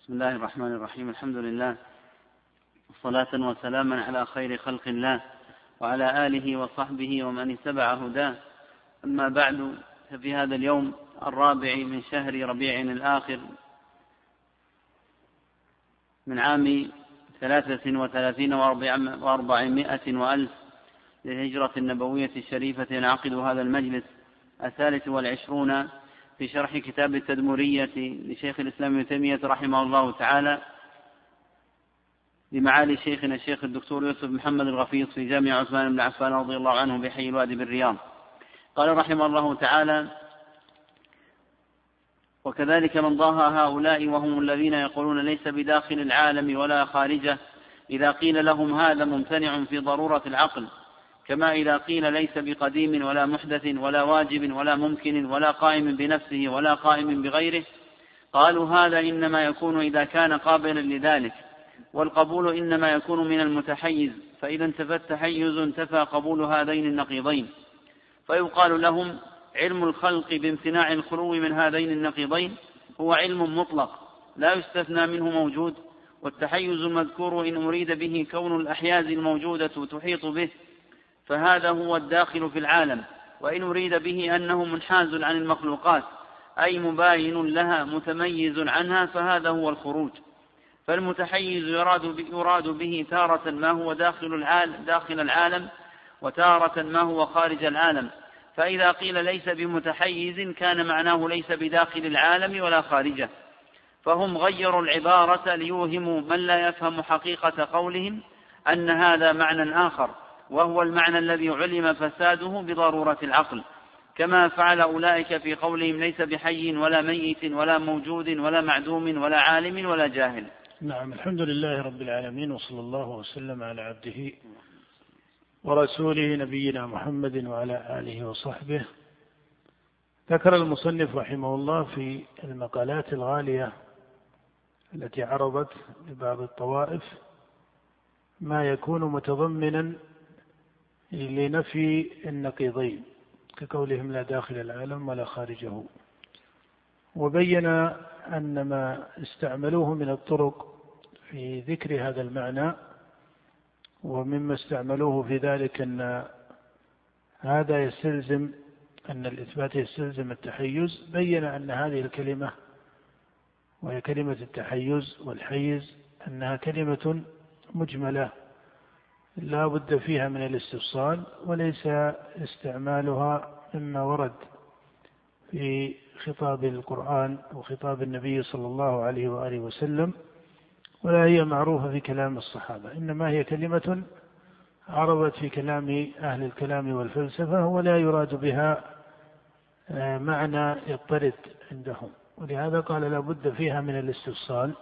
بسم الله الرحمن الرحيم. الحمد لله. صلاة وسلاما على خير خلق الله وعلى آله وصحبه ومن اتبع هداه. أما بعد ففي هذا اليوم الرابع من شهر ربيع الآخر من عام ثلاثة وثلاثين وأربعمائة وألف للهجرة النبوية الشريفة ينعقد هذا المجلس الثالث والعشرون في شرح كتاب التدمرية لشيخ الإسلام ابن تيمية رحمه الله تعالى لمعالي شيخنا الشيخ الدكتور يوسف محمد الغفيص في جامع عثمان بن عفان رضي الله عنه بحي الوادي بالرياض. قال رحمه الله تعالى وكذلك من ضاهى هؤلاء وهم الذين يقولون ليس بداخل العالم ولا خارجه إذا قيل لهم هذا ممتنع في ضرورة العقل كما إذا قيل ليس بقديم ولا محدث ولا واجب ولا ممكن ولا قائم بنفسه ولا قائم بغيره قالوا هذا إنما يكون إذا كان قابلا لذلك والقبول إنما يكون من المتحيز فإذا انتفى التحيز انتفى قبول هذين النقيضين. فيقال لهم علم الخلق بامتناع الخلو من هذين النقيضين هو علم مطلق لا يستثنى منه موجود والتحيز المذكور إن أريد به كون الأحياز الموجودة تحيط به فهذا هو الداخل في العالم وإن أريد به أنه منحاز عن المخلوقات أي مباين لها متميز عنها فهذا هو الخروج. فالمتحيز يراد يراد به تارة ما هو داخل العالم داخل العالم وتارة ما هو خارج العالم. فإذا قيل ليس بمتحيز كان معناه ليس بداخل العالم ولا خارجه. فهم غيروا العبارة ليوهموا من لا يفهم حقيقة قولهم أن هذا معنى آخر. وهو المعنى الذي علم فساده بضرورة العقل. كما فعل أولئك في قولهم ليس بحي ولا ميت ولا موجود ولا معدوم ولا عالم ولا جاهل. نعم الحمد لله رب العالمين وصلى الله وسلم على عبده ورسوله نبينا محمد وعلى آله وصحبه. ذكر المصنف رحمه الله في المقالات الغالية التي عرضت لبعض الطوائف ما يكون متضمنا لنفي النقيضين كقولهم لا داخل العالم ولا خارجه. وبين أن ما استعملوه من الطرق في ذكر هذا المعنى ومما استعملوه في ذلك أن هذا يستلزم أن الإثبات يستلزم التحيز بين أن هذه الكلمة وهي كلمة التحيز والحيز أنها كلمة مجملة لا بد فيها من الاستفصال وليس استعمالها مما ورد في خطاب القرآن وخطاب النبي صلى الله عليه وآله وسلم ولا هي معروفة في كلام الصحابة إنما هي كلمة عرضت في كلام أهل الكلام والفلسفة ولا يراد بها آه، معنى يضطرد عندهم ولهذا قال لا بد فيها من الاستفصال.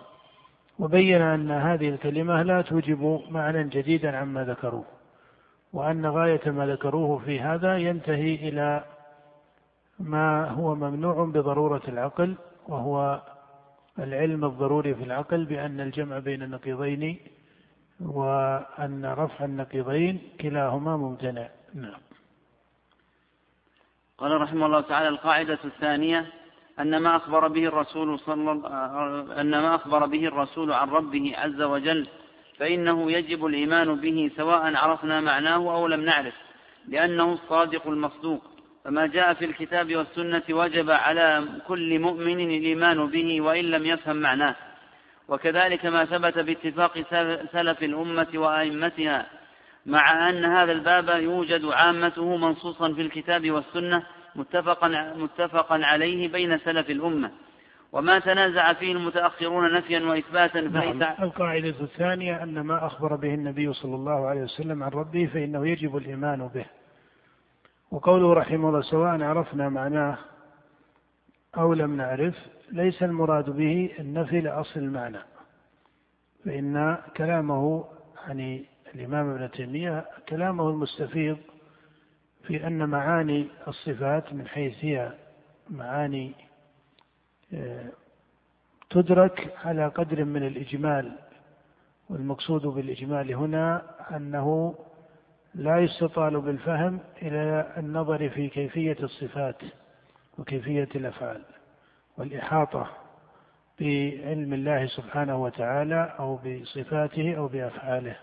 وبين أن هذه الكلمة لا توجب معنى جديدا عما ذكروه وأن غاية ما ذكروه في هذا ينتهي إلى ما هو ممنوع بضرورة العقل وهو العلم الضروري في العقل بأن الجمع بين النقيضين وأن رفع النقيضين كلاهما ممتنع. نعم. قال رحمه الله تعالى القاعدة الثانية أن ما أخبر به الرسول صلى أن ما أخبر به الرسول عن ربه عز وجل فإنه يجب الإيمان به سواء عرفنا معناه أو لم نعرف لأنه الصادق المصدوق. فما جاء في الكتاب والسنة وجب على كل مؤمن الإيمان به وإن لم يفهم معناه. وكذلك ما ثبت باتفاق سلف الأمة وأئمتها مع أن هذا الباب يوجد عامته منصوصا في الكتاب والسنة متفقا, متفقا عليه بين سلف الأمة وما تنازع فيه المتأخرون نفيا وإثباتا فليس نعم. القاعدة الثانية أن ما أخبر به النبي صلى الله عليه وسلم عن ربه فإنه يجب الإيمان به وقوله رحمه الله سواء عرفنا معناه أو لم نعرف ليس المراد به النفي لأصل المعنى فإن كلامه يعني الإمام ابن تيمية كلامه المستفيض في أن معاني الصفات من حيث هي معاني آه، تدرك على قدر من الإجمال والمقصود بالإجمال هنا أنه لا يستطال بالفهم إلى النظر في كيفية الصفات وكيفية الأفعال والإحاطة بعلم الله سبحانه وتعالى أو بصفاته أو بأفعاله.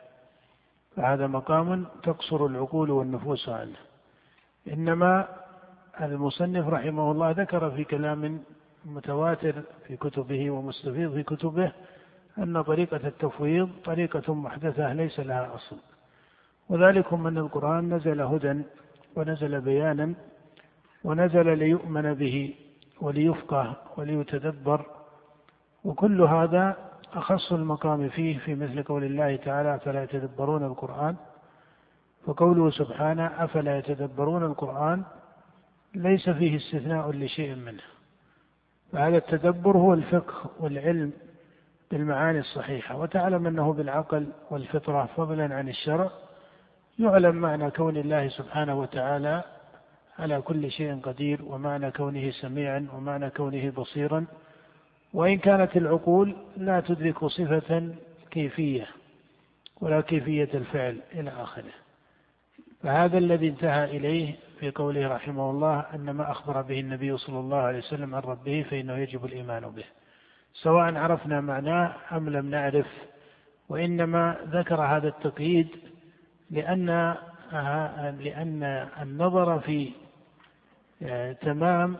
فهذا مقام تقصر العقول والنفوس عنه. إنما المصنف رحمه الله ذكر في كلام متواتر في كتبه ومستفيض في كتبه أن طريقة التفويض طريقة محدثة ليس لها أصل. وذلكم أن القرآن نزل هدى ونزل بيانا ونزل ليؤمن به وليفقه وليتدبر وكل هذا أخص المقام فيه في مثل قول الله تعالى فلا يتدبرون القرآن؟ وقوله سبحانه أفلا يتدبرون القرآن ليس فيه استثناء لشيء منه. فهذا التدبر هو الفقه والعلم بالمعاني الصحيحة. وتعلم أنه بالعقل والفطرة فضلا عن الشرع. يعلم معنى كون الله سبحانه وتعالى على كل شيء قدير ومعنى كونه سميعا ومعنى كونه بصيرا. وإن كانت العقول لا تدرك صفة كيفية ولا كيفية الفعل إلى آخره. فهذا الذي انتهى إليه في قوله رحمه الله أن ما أخبر به النبي صلى الله عليه وسلم عن ربه فإنه يجب الإيمان به. سواء عرفنا معناه أم لم نعرف وإنما ذكر هذا التقييد لأن لأن النظر في آه، تمام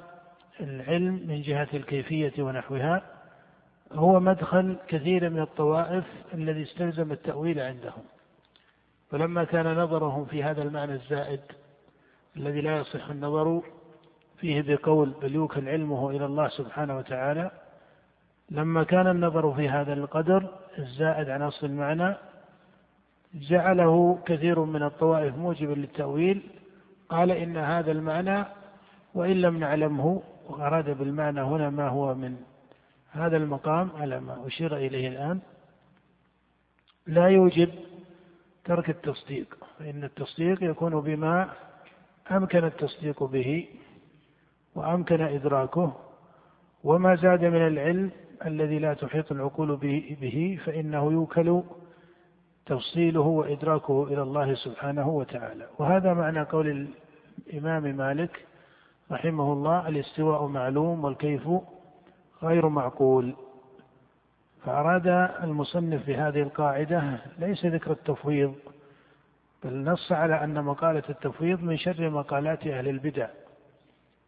العلم من جهة الكيفية ونحوها هو مدخل كثير من الطوائف الذي استلزم التأويل عندهم. فلما كان نظرهم في هذا المعنى الزائد الذي لا يصح النظر فيه بقول بل يوكل علمه إلى الله سبحانه وتعالى لما كان النظر في هذا القدر الزائد عن أصل المعنى جعله كثير من الطوائف موجبا للتأويل قال إن هذا المعنى وإن لم نعلمه وأراد بالمعنى هنا ما هو من هذا المقام على ما أشير إليه الآن لا يوجب ترك التصديق فإن التصديق يكون بما أمكن التصديق به وأمكن إدراكه وما زاد من العلم الذي لا تحيط العقول به فإنه يوكل تفصيله وإدراكه إلى الله سبحانه وتعالى. وهذا معنى قول الإمام مالك رحمه الله الاستواء معلوم والكيف غير معقول فأراد المصنف بهذه القاعدة ليس ذكر التفويض بل نص على أن مقالة التفويض من شر مقالات أهل البدع.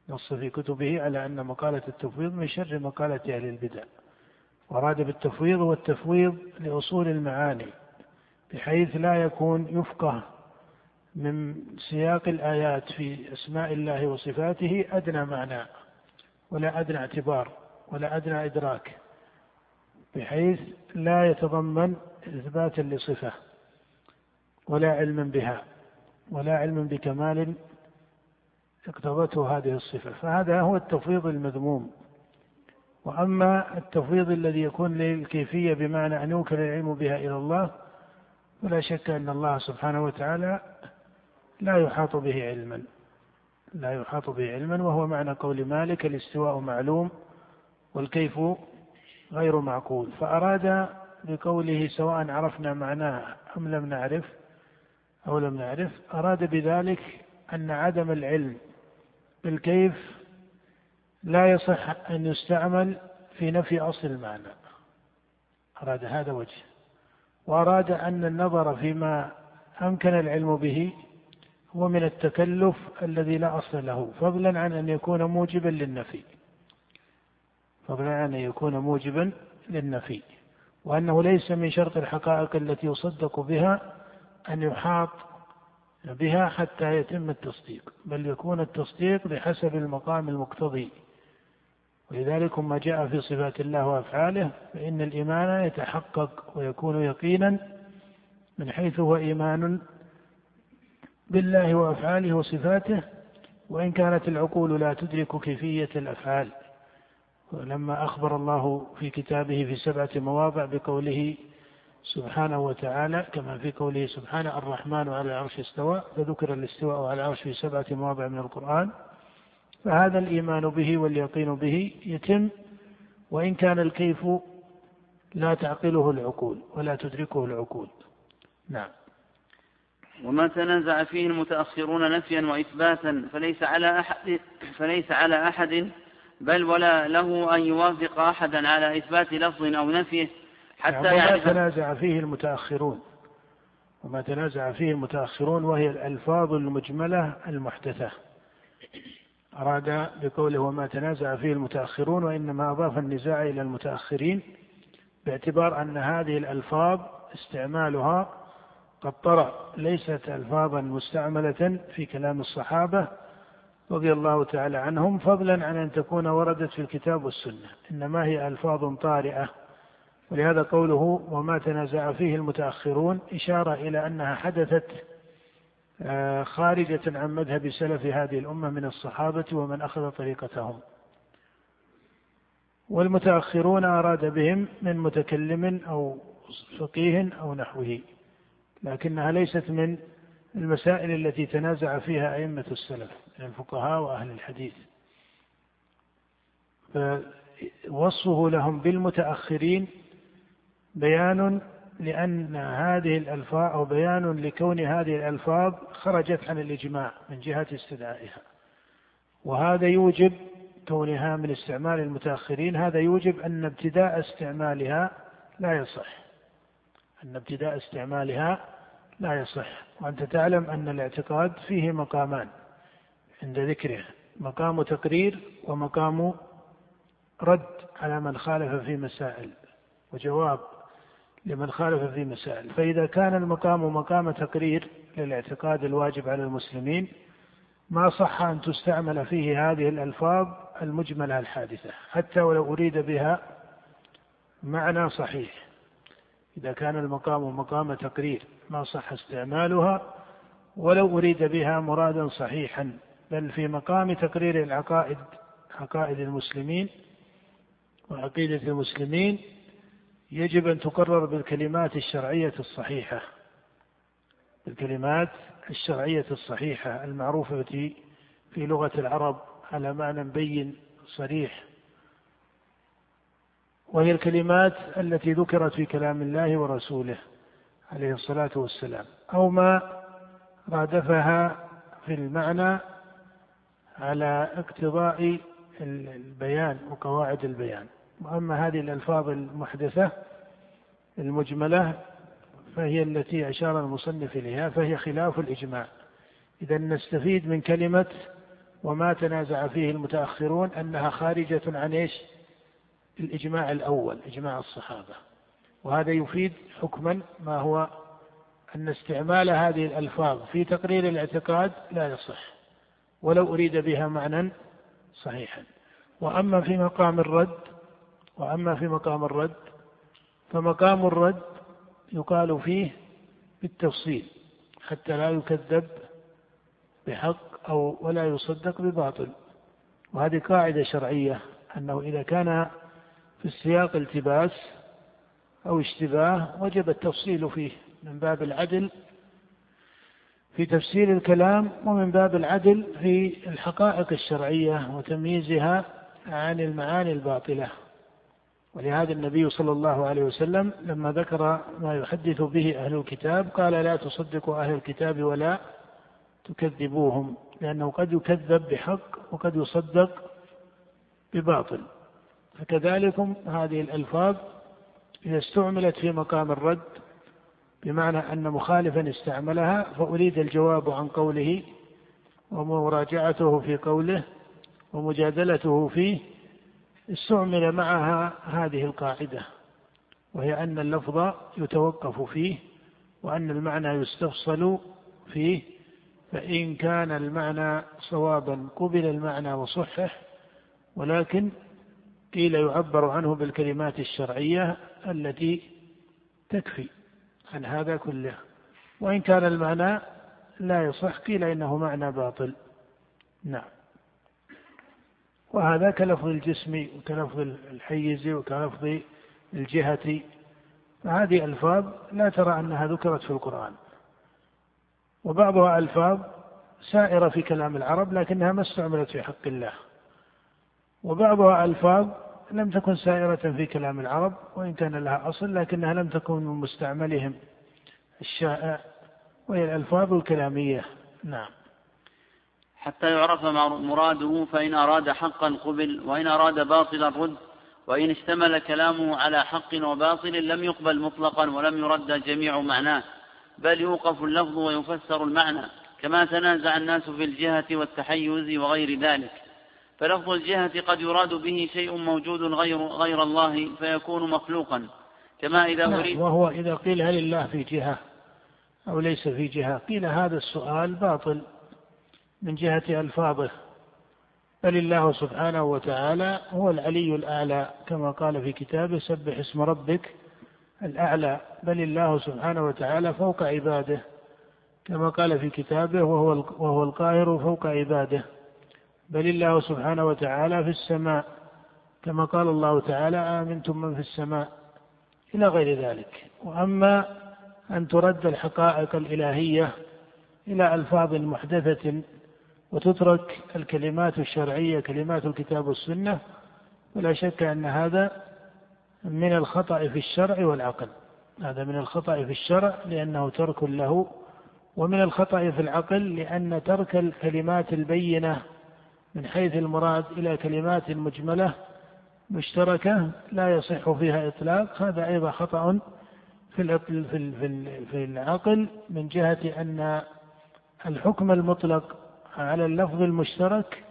نص في كتبه على أن مقالة التفويض من شر مقالة أهل البدع. وأراد بالتفويض والتفويض لأصول المعاني بحيث لا يكون يفقه من سياق الآيات في أسماء الله وصفاته أدنى معنى ولا أدنى اعتبار ولا أدنى إدراك. بحيث لا يتضمن إثباتا لصفة ولا علما بها ولا علما بكمال اقتضته هذه الصفة. فهذا هو التفويض المذموم. وأما التفويض الذي يكون للكيفية بمعنى أن يوكل العلم بها إلى الله فلا شك أن الله سبحانه وتعالى لا يحاط به علما. لا يحاط به علما وهو معنى قول مالك الاستواء معلوم والكيف غير معقول فأراد بقوله سواء عرفنا معناه أم لم نعرف أو لم نعرف أراد بذلك أن عدم العلم بالكيف لا يصح أن يستعمل في نفي أصل المعنى. أراد هذا وجه. وأراد أن النظر فيما أمكن العلم به هو من التكلف الذي لا أصل له فضلا عن أن يكون موجبا للنفي. عن أن يكون موجبا للنفي وأنه ليس من شرط الحقائق التي يصدق بها أن يحاط بها حتى يتم التصديق بل يكون التصديق بحسب المقام المقتضي. ولذلك ما جاء في صفات الله وأفعاله فإن الإيمان يتحقق ويكون يقينا من حيث هو إيمان بالله وأفعاله وصفاته وإن كانت العقول لا تدرك كيفية الأفعال. ولما أخبر الله في كتابه في سبعة مواضع بقوله سبحانه وتعالى كما في قوله سبحانه الرحمن على العرش استوى فذكر الاستواء على العرش في سبعة مواضع من القرآن فهذا الإيمان به واليقين به يتم وإن كان الكيف لا تعقله العقول ولا تدركه العقول. نعم. وما تنازع فيه المتأخرون نفيا وإثباتا فليس على أحد فليس على أحد بل ولا له أن يوافق أحدا على إثبات لفظ أو نفيه حتى يعني يعرف. ما تنازع فيه المتأخرون. وما تنازع فيه المتأخرون وهي الألفاظ المجملة المحدثة. أراد بقوله وما تنازع فيه المتأخرون وإنما أضاف النزاع إلى المتأخرين باعتبار أن هذه الألفاظ استعمالها قد طرأ ليست ألفاظا مستعملة في كلام الصحابة رضي الله تعالى عنهم فضلا عن أن تكون وردت في الكتاب والسنة. إنما هي ألفاظ طارئة. ولهذا قوله وما تنازع فيه المتأخرون إشارة إلى أنها حدثت آه، خارجة عن مذهب سلف هذه الأمة من الصحابة ومن أخذ طريقتهم. والمتأخرون أراد بهم من متكلم أو فقيه أو نحوه لكنها ليست من المسائل التي تنازع فيها أئمة السلف من الفقهاء وأهل الحديث. فوصفه لهم بالمتأخرين بيان لأن هذه الألفاظ أو بيان لكون هذه الألفاظ خرجت عن الإجماع من جهة استدعائها. وهذا يوجب كونها من استعمال المتأخرين هذا يوجب أن ابتداء استعمالها لا يصح. أن ابتداء استعمالها لا يصح. وأنت تعلم أن الاعتقاد فيه مقامان عند ذكره. مقام تقرير ومقام رد على من خالف في مسائل وجواب لمن خالف في مسائل. فإذا كان المقام مقام تقرير للاعتقاد الواجب على المسلمين ما صح أن تستعمل فيه هذه الألفاظ المجملة الحادثة. حتى ولو أريد بها معنى صحيح. إذا كان المقام مقام تقرير ما صح استعمالها ولو أريد بها مرادا صحيحا بل في مقام تقرير العقائد عقائد المسلمين وعقيدة المسلمين يجب أن تقرر بالكلمات الشرعية الصحيحة. الكلمات الشرعية الصحيحة المعروفة في لغة العرب على معنى بين صريح. وهي الكلمات التي ذكرت في كلام الله ورسوله. عليه الصلاة والسلام أو ما رادفها في المعنى على اقتضاء البيان وقواعد البيان. وأما هذه الألفاظ المحدثة المجملة فهي التي أشار المصنف إليها فهي خلاف الإجماع. إذا نستفيد من كلمة وما تنازع فيه المتأخرون أنها خارجة عن إيش؟ الإجماع الأول إجماع الصحابة. وهذا يفيد حكما ما هو أن استعمال هذه الألفاظ في تقرير الاعتقاد لا يصح ولو أريد بها معنى صحيحا. وأما في مقام الرد وأما في مقام الرد فمقام الرد يقال فيه بالتفصيل حتى لا يكذب بحق أو ولا يصدق بباطل. وهذه قاعدة شرعية أنه إذا كان في السياق التباس أو اشتباه وجب التفصيل فيه من باب العدل في تفسير الكلام ومن باب العدل في الحقائق الشرعية وتمييزها عن المعاني الباطلة. ولهذا النبي صلى الله عليه وسلم لما ذكر ما يحدث به أهل الكتاب قال لا تصدقوا أهل الكتاب ولا تكذبوهم لأنه قد يكذب بحق وقد يصدق بباطل. فكذلكم هذه الألفاظ إذا استعملت في مقام الرد بمعنى أن مخالفا استعملها فأريد الجواب عن قوله ومراجعته في قوله ومجادلته فيه استعمل معها هذه القاعدة وهي أن اللفظ يتوقف فيه وأن المعنى يستفصل فيه فإن كان المعنى صوابا قبل المعنى وصحح ولكن قيل يعبر عنه بالكلمات الشرعية التي تكفي عن هذا كله. وإن كان المعنى لا يصح قيل إنه معنى باطل. نعم. وهذا كلفظ الجسم وكلفظ الحيز وكلفظ الجهة. فهذه ألفاظ لا ترى أنها ذكرت في القرآن. وبعضها ألفاظ سائرة في كلام العرب لكنها ما استعملت في حق الله. وبعضها ألفاظ لم تكن سائرة في كلام العرب وإن كان لها أصل لكنها لم تكن من مستعملهم الشائع وهي الألفاظ الكلامية. نعم. حتى يعرف مراده فإن أراد حقا قبل وإن أراد باطلا رد وإن اشتمل كلامه على حق وباطل لم يقبل مطلقا ولم يرد جميع معناه بل يوقف اللفظ ويفسر المعنى كما تنازع الناس في الجهة والتحيز وغير ذلك. فلفظ الجهة قد يراد به شيء موجود غير, غير الله فيكون مخلوقا. كما إذا نعم أريد وهو إذا قيل هل الله في جهة أو ليس في جهة قيل هذا السؤال باطل من جهة ألفاظه. بل الله سبحانه وتعالى هو العلي الأعلى كما قال في كتابه سبح اسم ربك الأعلى. بل الله سبحانه وتعالى فوق عباده كما قال في كتابه وهو وهو القاهر فوق عباده. بل الله سبحانه وتعالى في السماء. كما قال الله تعالى آمنتم من في السماء. إلى غير ذلك. وأما أن ترد الحقائق الإلهية إلى ألفاظ محدثة وتترك الكلمات الشرعية كلمات الكتاب والسنة ولا شك أن هذا من الخطأ في الشرع والعقل. هذا من الخطأ في الشرع لأنه ترك له ومن الخطأ في العقل لأن ترك الكلمات البينة من حيث المراد إلى كلمات مجملة مشتركة لا يصح فيها إطلاق. هذا أيضا خطأ في في العقل من جهة أن الحكم المطلق على اللفظ المشترك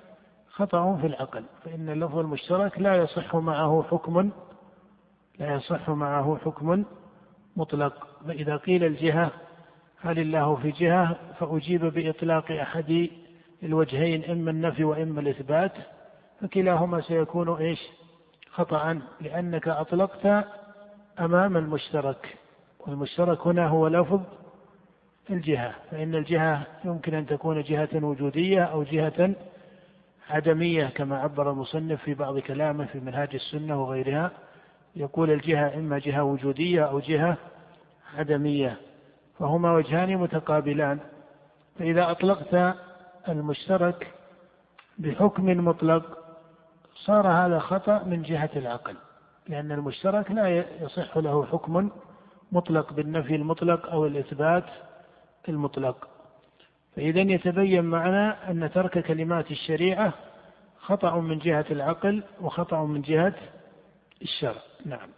خطأ في العقل فإن اللفظ المشترك لا يصح معه حكم لا يصح معه حكم مطلق. فإذا قيل الجهة هل الله في جهة؟ فأجيب بإطلاق أحد الوجهين إما النفي وإما الإثبات فكلاهما سيكون إيش؟ خطأ لأنك أطلقت أمام المشترك والمشترك هنا هو لفظ الجهة فإن الجهة يمكن أن تكون جهة وجودية أو جهة عدمية كما عبر المصنف في بعض كلامه في منهاج السنة وغيرها يقول الجهة إما جهة وجودية أو جهة عدمية فهما وجهان متقابلان فإذا أطلقت المشترك بحكم مطلق صار هذا خطأ من جهة العقل لأن المشترك لا يصح له حكم مطلق بالنفي المطلق أو الإثبات المطلق. فإذا يتبين معنا أن ترك كلمات الشريعة خطأ من جهة العقل وخطأ من جهة الشرع. نعم.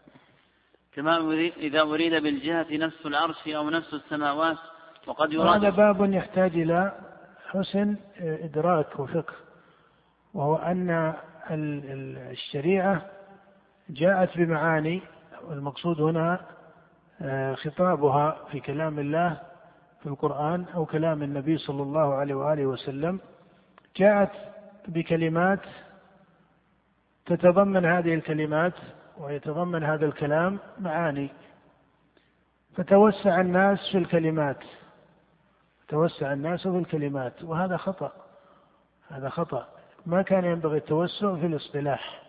كما إذا أريد بالجهة نفس العرش أو نفس السماوات وقد يراد هذا باب يحتاج إلى حسن إدراك وفقه وهو أن الشريعة جاءت بمعاني والمقصود هنا آه، خطابها في كلام الله في القرآن أو كلام النبي صلى الله عليه وآله وسلم جاءت بكلمات تتضمن هذه الكلمات ويتضمن هذا الكلام معاني. فتوسع الناس في الكلمات. توسع الناس في الكلمات وهذا خطأ هذا خطأ. ما كان ينبغي التوسع في الاصطلاح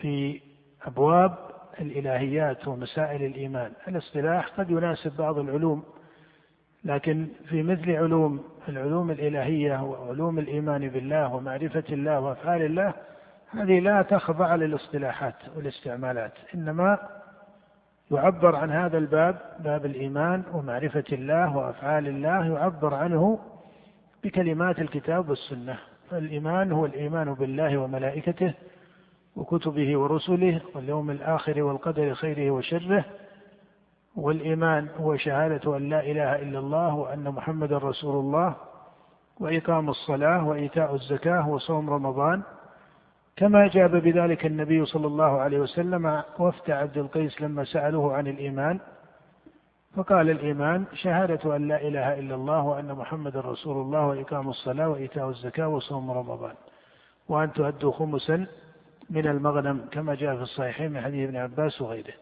في أبواب الإلهيات ومسائل الإيمان. الاصطلاح قد يناسب بعض العلوم لكن في مثل علوم العلوم الإلهية وعلوم الإيمان بالله ومعرفة الله وأفعال الله هذه لا تخضع للاصطلاحات والاستعمالات إنما يعبر عن هذا الباب باب الإيمان ومعرفة الله وأفعال الله يعبر عنه بكلمات الكتاب والسنة. فالإيمان هو الإيمان بالله وملائكته وكتبه ورسله واليوم الآخر والقدر خيره وشره. والإيمان هو شهادة أن لا إله إلا الله وأن محمدا رسول الله وإقام الصلاة وإيتاء الزكاة وصوم رمضان. كما أجاب بذلك النبي صلى الله عليه وسلم وفد عبد القيس لما سألوه عن الإيمان فقال الإيمان شهادة أن لا إله إلا الله وأن محمدا رسول الله وإقام الصلاة وإيتاء الزكاة وصوم رمضان. وأن تؤدوا خمسا من المغنم كما جاء في الصحيحين من حديث ابن عباس وغيره.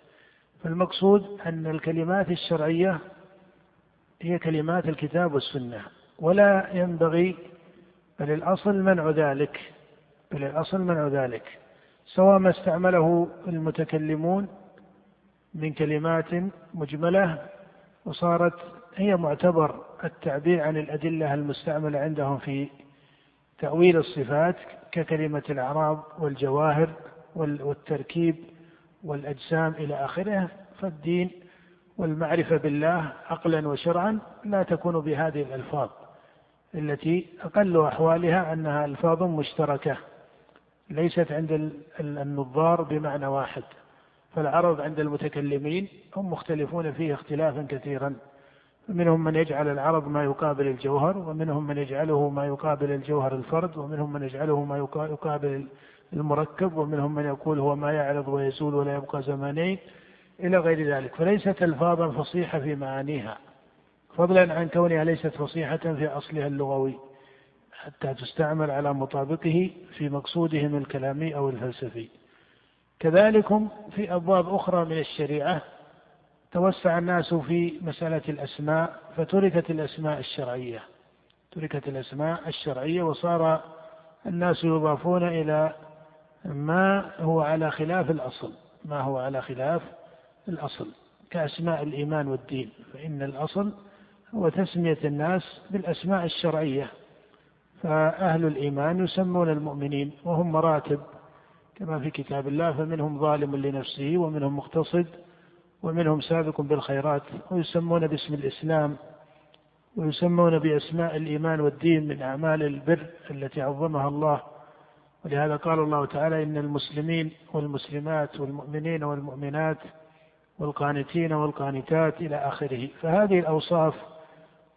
فالمقصود أن الكلمات الشرعية هي كلمات الكتاب والسنة ولا ينبغي بل الأصل منع ذلك. بل الأصل منع ذلك سواء ما استعمله المتكلمون من كلمات مجملة وصارت هي معتبر التعبير عن الأدلة المستعملة عندهم في تأويل الصفات ككلمة الأعراض والجواهر والتركيب والأجسام إلى آخره فالدين والمعرفة بالله عقلا وشرعا لا تكون بهذه الألفاظ التي أقل أحوالها أنها ألفاظ مشتركة. ليست عند النظار بمعنى واحد فالعرب عند المتكلمين هم مختلفون فيه اختلافا كثيرا. منهم من يجعل العرب ما يقابل الجوهر ومنهم من يجعله ما يقابل الجوهر الفرد ومنهم من يجعله ما يقابل المركب ومنهم من يقول هو ما يعرض ويزول ولا يبقى زمانين إلى غير ذلك. فليست ألفاظا فصيحة في معانيها فضلا عن كونها ليست فصيحة في أصلها اللغوي. حتى تستعمل على مطابقه في مقصودهم الكلامي أو الفلسفي. كذلكم في أبواب أخرى من الشريعة توسع الناس في مسألة الأسماء فتركت الأسماء الشرعية. تركت الأسماء الشرعية وصار الناس يضافون إلى ما هو على خلاف الأصل. ما هو على خلاف الأصل. كأسماء الإيمان والدين. فإن الأصل هو تسمية الناس بالأسماء الشرعية. فأهل الإيمان يسمون المؤمنين وهم مراتب كما في كتاب الله فمنهم ظالم لنفسه ومنهم مقتصد ومنهم سابق بالخيرات ويسمون باسم الإسلام ويسمون بأسماء الإيمان والدين من أعمال البر التي عظمها الله. ولهذا قال الله تعالى إن المسلمين والمسلمات والمؤمنين والمؤمنات والقانتين والقانتات إلى آخره. فهذه الأوصاف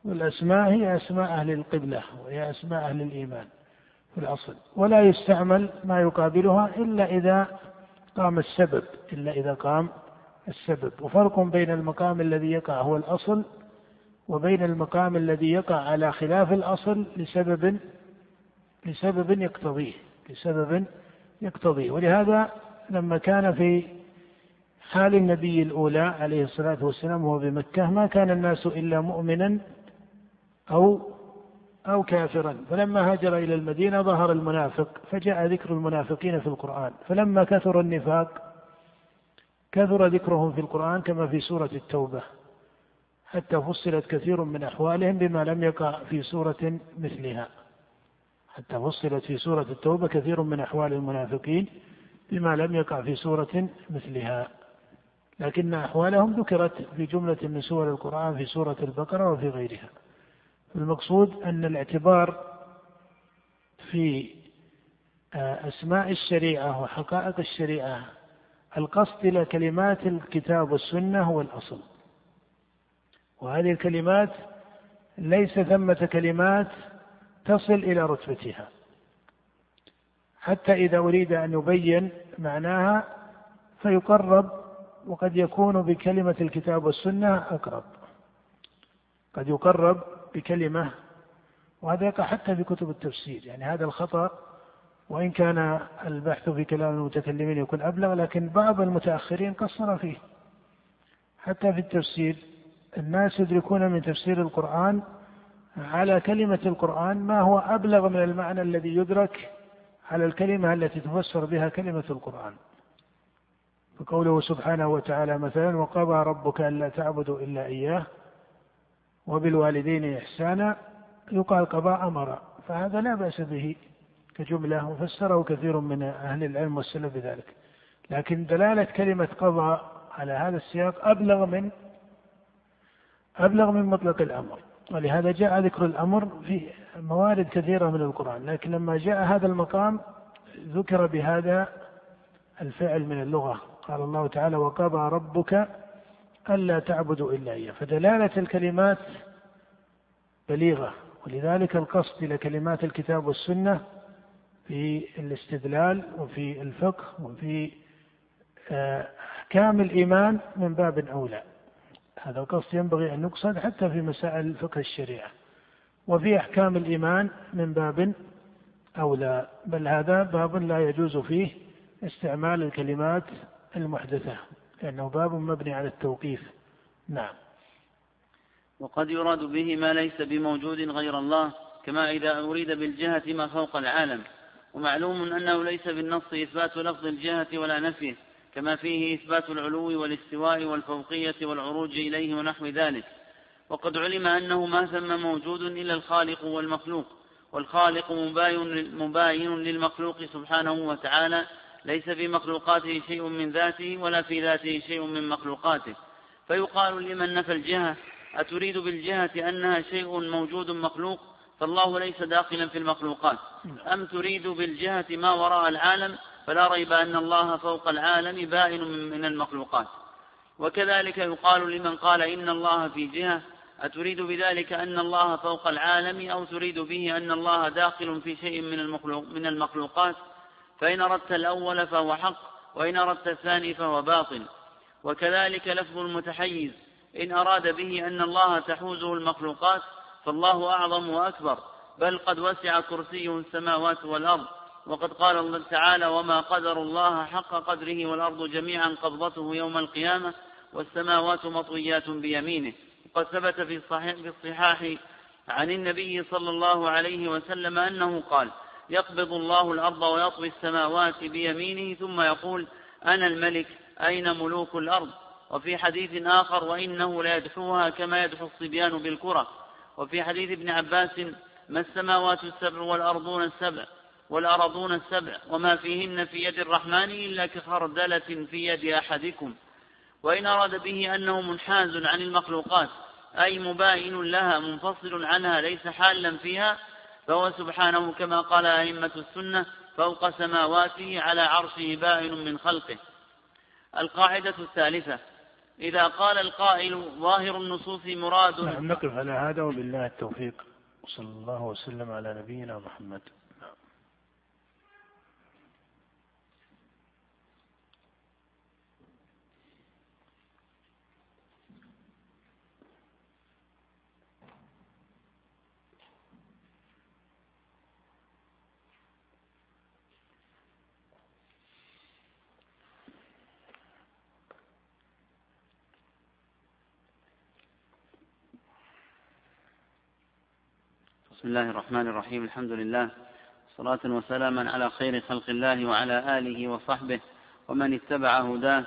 والأسماء هي أسماء أهل القبلة وهي أسماء أهل الإيمان في الأصل. ولا يستعمل ما يقابلها إلا إذا قام السبب إلا إذا قام السبب. وفرق بين المقام الذي يقع هو الأصل وبين المقام الذي يقع على خلاف الأصل لسبب لسبب يقتضيه لسبب يقتضيه. ولهذا لما كان في حال النبي الأولى عليه الصلاة والسلام وهو بمكة ما كان الناس إلا مؤمنا أو أو كافرا. فلما هاجر إلى المدينة ظهر المنافق فجاء ذكر المنافقين في القرآن. فلما كثر النفاق كثر ذكرهم في القرآن كما في سورة التوبة حتى فصلت كثير من أحوالهم بما لم يقع في سورة مثلها. حتى فصلت في سورة التوبة كثير من أحوال المنافقين بما لم يقع في سورة مثلها. لكن أحوالهم ذكرت في جملة من سور القرآن في سورة البقرة وفي غيرها. المقصود أن الاعتبار في آه، أسماء الشريعة وحقائق الشريعة القصد إلى كلمات الكتاب والسنة هو الأصل. وهذه الكلمات ليس ثمة كلمات تصل إلى رتبتها. حتى إذا أريد أن يبين معناها فيقرب وقد يكون بكلمة الكتاب والسنة أقرب. قد يقرب بكلمة وهذا يقع حتى في كتب التفسير. يعني هذا الخطأ وإن كان البحث في كلام المتكلمين يكون أبلغ لكن بعض المتأخرين قصر فيه. حتى في التفسير الناس يدركون من تفسير القرآن على كلمة القرآن ما هو أبلغ من المعنى الذي يدرك على الكلمة التي تفسر بها كلمة القرآن. فقوله سبحانه وتعالى مثلا وقضى ربك ألا تعبدوا إلا إياه وبالوالدين إحسانا. يقال قضاء أمر فهذا لا بأس به كجملة وفسره كثير من أهل العلم والسلف بذلك. لكن دلالة كلمة قضى على هذا السياق أبلغ من أبلغ من مطلق الأمر. ولهذا جاء ذكر الأمر في موارد كثيرة من القرآن. لكن لما جاء هذا المقام ذكر بهذا الفعل من اللغة. قال الله تعالى وقضى ربك ألا تعبدوا إلا إياه. فدلالة الكلمات بليغة ولذلك القصد إلى كلمات الكتاب والسنة في الاستدلال وفي الفقه وفي آه، أحكام الإيمان من باب أولى. هذا القصد ينبغي أن يقصد حتى في مسائل فقه الشريعة. وفي أحكام الإيمان من باب أولى. بل هذا باب لا يجوز فيه استعمال الكلمات المحدثة. لأنه باب مبني على التوقيف. نعم. وقد يراد به ما ليس بموجود غير الله كما إذا أريد بالجهة ما فوق العالم. ومعلوم أنه ليس بالنص إثبات لفظ الجهة ولا نفيه كما فيه إثبات العلو والاستواء والفوقية والعروج إليه ونحو ذلك. وقد علم أنه ما ثم موجود إلا الخالق والمخلوق والخالق مباين للمخلوق سبحانه وتعالى ليس في مخلوقاته شيء من ذاته ولا في ذاته شيء من مخلوقاته. فيقال لمن نفى الجهة أتريد بالجهة أنها شيء موجود مخلوق فالله ليس داخلا في المخلوقات. أم تريد بالجهة ما وراء العالم فلا ريب أن الله فوق العالم بائن من المخلوقات. وكذلك يقال لمن قال إن الله في جهة أتريد بذلك أن الله فوق العالم أو تريد به أن الله داخل في شيء من, المخلوق من المخلوقات؟ فإن أردت الأول فهو حق وإن أردت الثاني فهو باطل. وكذلك لفظ المتحيز إن أراد به أن الله تحوزه المخلوقات فالله أعظم وأكبر بل قد وسع كرسيه السماوات والأرض. وقد قال الله تعالى وما قدر الله حق قدره والأرض جميعا قبضته يوم القيامة والسماوات مطويات بيمينه. وقد ثبت في الصحيح, عن النبي صلى الله عليه وسلم أنه قال يقبض الله الأرض ويطوي السماوات بيمينه ثم يقول أنا الملك أين ملوك الأرض؟ وفي حديث آخر وإنه ليدحوها كما يدحو الصبيان بالكرة. وفي حديث ابن عباس ما السماوات السبع والأرضون السبع والأرضون السبع وما فيهن في يد الرحمن إلا كخردلة في يد أحدكم. وإن أراد به أنه منحاز عن المخلوقات أي مباين لها منفصل عنها ليس حالا فيها فهو سبحانه كما قال أئمة السنة فوق سماواته على عرشه بائن من خلقه. القاعدة الثالثة إذا قال القائل ظاهر النصوص مراد نعم نقف على هذا وبالله التوفيق. صلى الله وسلم على نبينا محمد. بسم الله الرحمن الرحيم. الحمد لله. صلاة وسلاما على خير خلق الله وعلى آله وصحبه ومن اتبع هداه.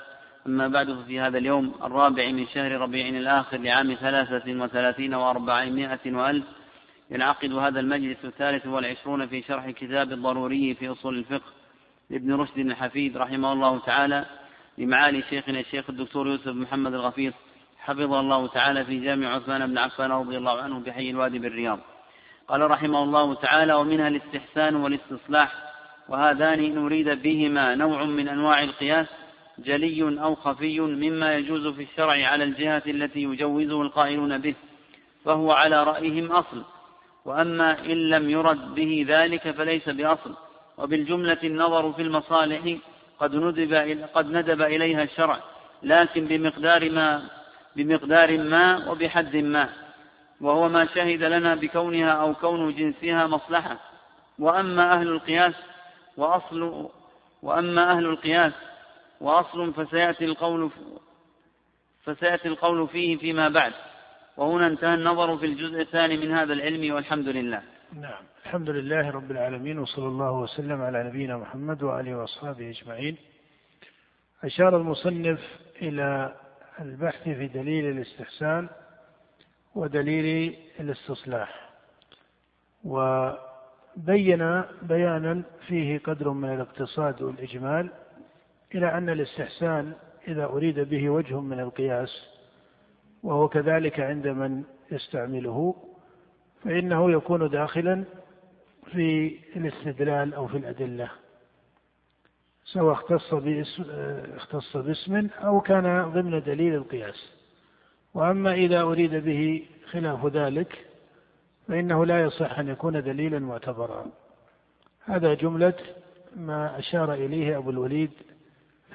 أما بعد ففي هذا اليوم الرابع من شهر ربيع الآخر لعام ثلاثة وثلاثين وأربعمائة وألف ينعقد هذا المجلس الثالث والعشرون في شرح كتاب الضروري في أصول الفقه لابن رشد الحفيد رحمه الله تعالى لمعالي شيخنا الشيخ الدكتور يوسف محمد الغفيص حفظه الله تعالى في جامع عثمان بن عفان رضي الله عنه بحي الوادي بالرياض. قال رحمه الله تعالى ومنها الاستحسان والاستصلاح وهذان إن أريد بهما نوع من أنواع القياس جلي أو خفي مما يجوز في الشرع على الجهة التي يجوزه القائلون به فهو على رأيهم أصل. وأما إن لم يرد به ذلك فليس بأصل. وبالجملة النظر في المصالح قد ندب, قد ندب إليها الشرع لكن بمقدار ما بمقدار ما وبحد ما. وهو ما شهد لنا بكونها أو كون جنسها مصلحة. وأما أهل القياس وأصل وأما أهل القياس وأصل فسيأتي القول فسيأتي القول فيه فيما بعد. وهنا انتهى النظر في الجزء الثاني من هذا العلم والحمد لله. نعم. الحمد لله رب العالمين وصلى الله وسلم على نبينا محمد وآله وأصحابه أجمعين. أشار المصنف إلى البحث في دليل الاستحسان ودليل الاستصلاح. وبين بيانا فيه قدر من الاقتصاد والإجمال إلى أن الاستحسان إذا أريد به وجه من القياس وهو كذلك عند من يستعمله فإنه يكون داخلا في الاستدلال أو في الأدلة سواء اختص باسم أو كان ضمن دليل القياس. وأما إذا أريد به خلاف ذلك فإنه لا يصح أن يكون دليلا معتبرا. هذا جملة ما أشار إليه أبو الوليد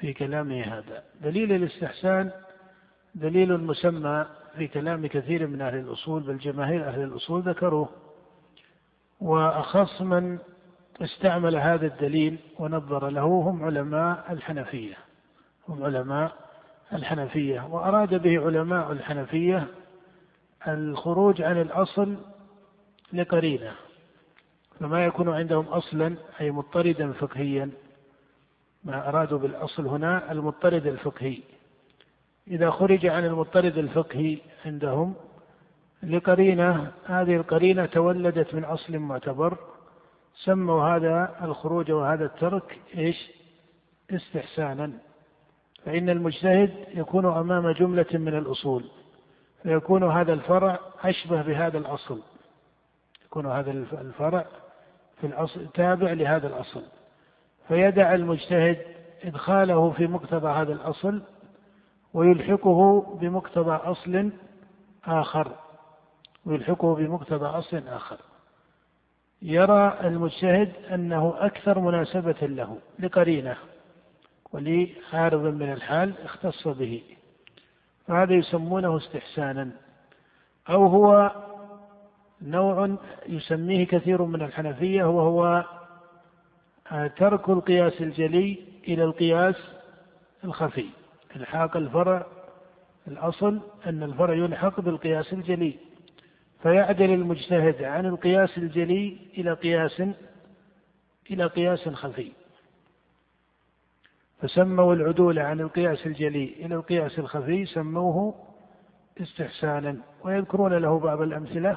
في كلامه هذا. دليل الاستحسان دليل مسمى في كلام كثير من أهل الأصول بل جماهير أهل الأصول ذكروه. وأخص من استعمل هذا الدليل ونظر له هم علماء الحنفية. هم علماء الحنفية. وأراد به علماء الحنفية الخروج عن الأصل لقرينة فما يكون عندهم أصلا أي مضطردا فقهيا. ما أرادوا بالأصل هنا المضطرد الفقهي. إذا خرج عن المضطرد الفقهي عندهم لقرينة هذه القرينة تولدت من أصل معتبر سموا هذا الخروج وهذا الترك إيش؟ استحسانا. فإن المجتهد يكون أمام جملة من الأصول فيكون هذا الفرع أشبه بهذا الأصل. يكون هذا الفرع في الأصل تابع لهذا الأصل. فيدع المجتهد إدخاله في مقتضى هذا الأصل ويلحقه بمقتضى أصل آخر. ويلحقه بمقتضى أصل آخر. يرى المجتهد أنه أكثر مناسبة له لقرينة ولعارض من الحال اختص به. فهذا يسمونه استحسانا. أو هو نوع يسميه كثير من الحنفية وهو ترك القياس الجلي إلى القياس الخفي. إلحاق الفرع الأصل أن الفرع يلحق بالقياس الجلي. فيعدل المجتهد عن القياس الجلي إلى قياس إلى قياس خفي. فسموا العدول عن القياس الجلي إلى القياس الخفي سموه استحسانا ويذكرون له بعض الأمثلة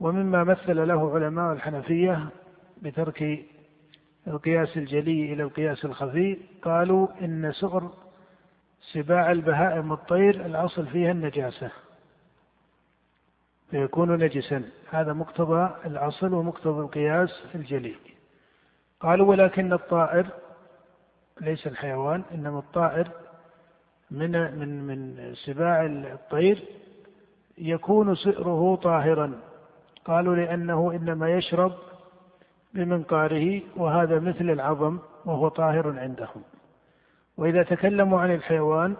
ومما مثل له علماء الحنفية بترك القياس الجلي إلى القياس الخفي. قالوا إن سؤر سباع البهائم والطير الأصل فيها النجاسة فيكون نجسا. هذا مقتضى الأصل ومقتضى القياس الجلي. قالوا ولكن الطائر ليس الحيوان إنما الطائر من من من سباع الطير يكون سئره طاهرا. قالوا لأنه إنما يشرب بمنقاره وهذا مثل العظم وهو طاهر عندهم. وإذا تكلموا عن الحيوان